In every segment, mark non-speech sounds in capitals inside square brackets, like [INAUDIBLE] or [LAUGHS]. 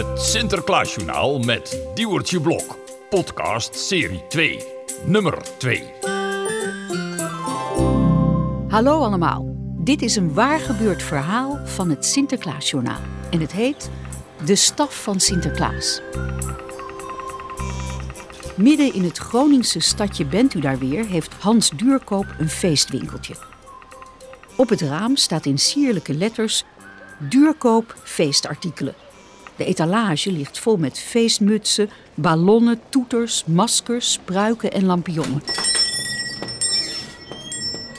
Het Sinterklaasjournaal met Diewertje Blok. Podcast serie 2. Nummer 2. Hallo allemaal. Dit is een waar gebeurd verhaal van het Sinterklaasjournaal. En het heet De Staf van Sinterklaas. Midden in het Groningse stadje Bent u daar weer heeft Hans Duurkoop een feestwinkeltje. Op het raam staat in sierlijke letters Duurkoop feestartikelen. De etalage ligt vol met feestmutsen, ballonnen, toeters, maskers, spruiken en lampionnen.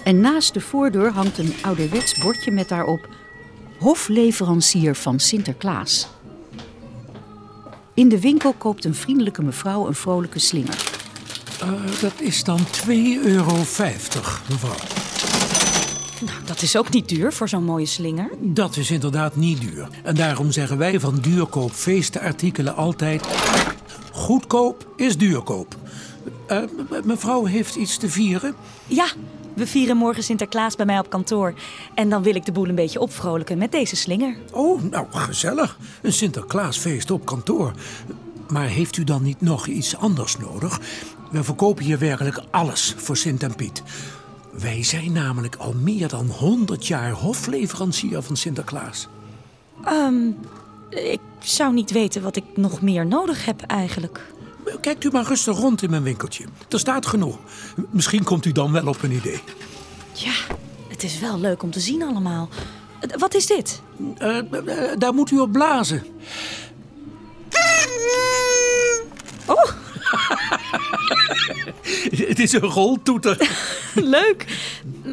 En naast de voordeur hangt een ouderwets bordje met daarop hofleverancier van Sinterklaas. In de winkel koopt een vriendelijke mevrouw een vrolijke slinger. Uh, dat is dan 2,50 euro, mevrouw. Nou, dat is ook niet duur voor zo'n mooie slinger. Dat is inderdaad niet duur. En daarom zeggen wij van duurkoop feestenartikelen altijd... Goedkoop is duurkoop. Uh, mevrouw heeft iets te vieren? Ja, we vieren morgen Sinterklaas bij mij op kantoor. En dan wil ik de boel een beetje opvrolijken met deze slinger. Oh, nou gezellig. Een Sinterklaasfeest op kantoor. Maar heeft u dan niet nog iets anders nodig? We verkopen hier werkelijk alles voor Sint en Piet. Wij zijn namelijk al meer dan 100 jaar hofleverancier van Sinterklaas. Um, ik zou niet weten wat ik nog meer nodig heb eigenlijk. Kijkt u maar rustig rond in mijn winkeltje. Er staat genoeg. Misschien komt u dan wel op een idee. Ja, het is wel leuk om te zien allemaal. Wat is dit? Uh, daar moet u op blazen. Oh! het is een roltoeter. [LAUGHS] Leuk.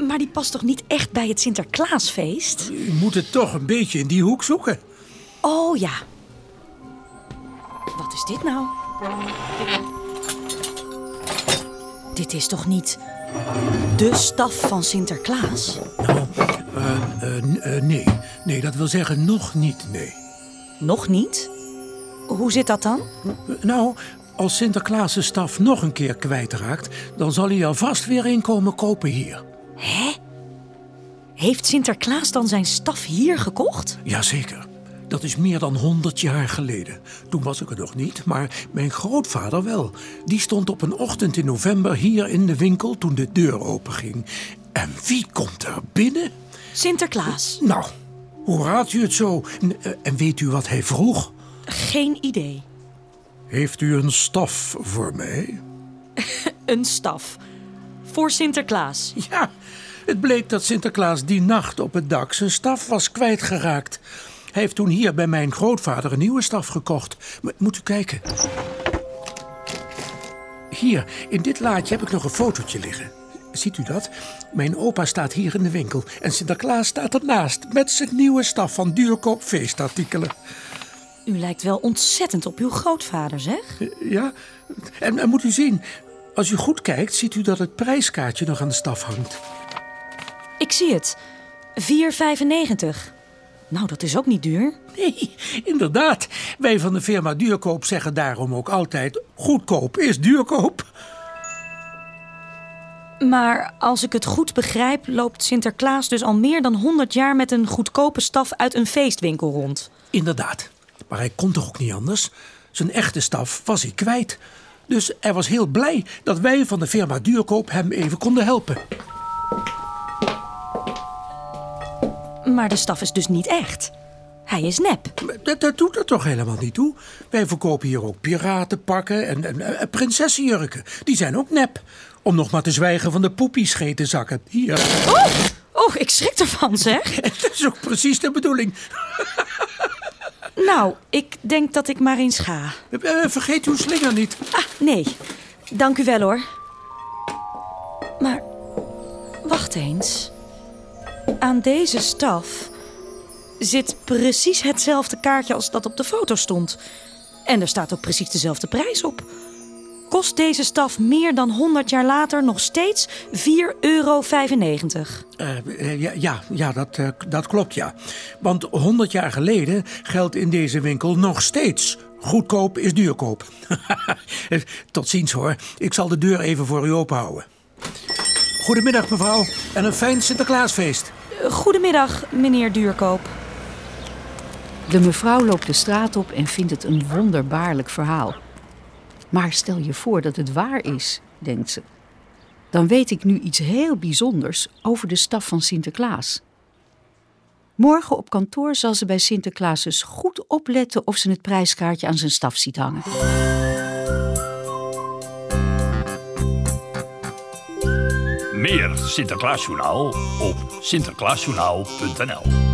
Maar die past toch niet echt bij het Sinterklaasfeest? U moet het toch een beetje in die hoek zoeken. Oh ja. Wat is dit nou? Dit is toch niet de staf van Sinterklaas? Nou, uh, uh, nee. Nee, dat wil zeggen nog niet, nee. Nog niet? Hoe zit dat dan? Nou, als Sinterklaas zijn staf nog een keer kwijtraakt, dan zal hij alvast weer een komen kopen hier. Hè? Heeft Sinterklaas dan zijn staf hier gekocht? Jazeker. Dat is meer dan 100 jaar geleden. Toen was ik er nog niet, maar mijn grootvader wel. Die stond op een ochtend in november hier in de winkel toen de deur openging. En wie komt er binnen? Sinterklaas. Nou, hoe raadt u het zo? En weet u wat hij vroeg? Geen idee. Heeft u een staf voor mij? [LAUGHS] een staf? Voor Sinterklaas? Ja, het bleek dat Sinterklaas die nacht op het dak zijn staf was kwijtgeraakt. Hij heeft toen hier bij mijn grootvader een nieuwe staf gekocht. Moet u kijken. Hier, in dit laadje heb ik nog een fotootje liggen. Ziet u dat? Mijn opa staat hier in de winkel en Sinterklaas staat ernaast met zijn nieuwe staf van duurkoop feestartikelen. U lijkt wel ontzettend op uw grootvader, zeg? Ja, en, en moet u zien, als u goed kijkt, ziet u dat het prijskaartje nog aan de staf hangt. Ik zie het. 4,95. Nou, dat is ook niet duur. Nee, inderdaad. Wij van de firma Duurkoop zeggen daarom ook altijd: goedkoop is duurkoop. Maar als ik het goed begrijp, loopt Sinterklaas dus al meer dan 100 jaar met een goedkope staf uit een feestwinkel rond. Inderdaad. Maar hij kon toch ook niet anders? Zijn echte staf was hij kwijt. Dus hij was heel blij dat wij van de firma Duurkoop hem even konden helpen. Maar de staf is dus niet echt. Hij is nep. Dat, dat doet er toch helemaal niet toe? Wij verkopen hier ook piratenpakken en, en, en prinsessenjurken. Die zijn ook nep. Om nog maar te zwijgen van de poepieschetenzakken. Hier. Oh, oh, ik schrik ervan, zeg. [LAUGHS] Dat is ook precies de bedoeling. Nou, ik denk dat ik maar eens ga. Vergeet uw slinger niet. Ah, nee. Dank u wel, hoor. Maar, wacht eens. Aan deze staf zit precies hetzelfde kaartje als dat op de foto stond. En er staat ook precies dezelfde prijs op. Kost deze staf meer dan 100 jaar later nog steeds 4,95 euro? Uh, ja, ja, ja dat, uh, dat klopt, ja. Want 100 jaar geleden geldt in deze winkel nog steeds... goedkoop is duurkoop. [LAUGHS] Tot ziens hoor. Ik zal de deur even voor u openhouden. Goedemiddag mevrouw en een fijn Sinterklaasfeest. Goedemiddag, meneer Duurkoop. De mevrouw loopt de straat op en vindt het een wonderbaarlijk verhaal. Maar stel je voor dat het waar is, denkt ze. Dan weet ik nu iets heel bijzonders over de staf van Sinterklaas. Morgen op kantoor zal ze bij Sinterklaas eens goed opletten of ze het prijskaartje aan zijn staf ziet hangen. Meer Sinterklaasjournaal op sinterklaasjournaal.nl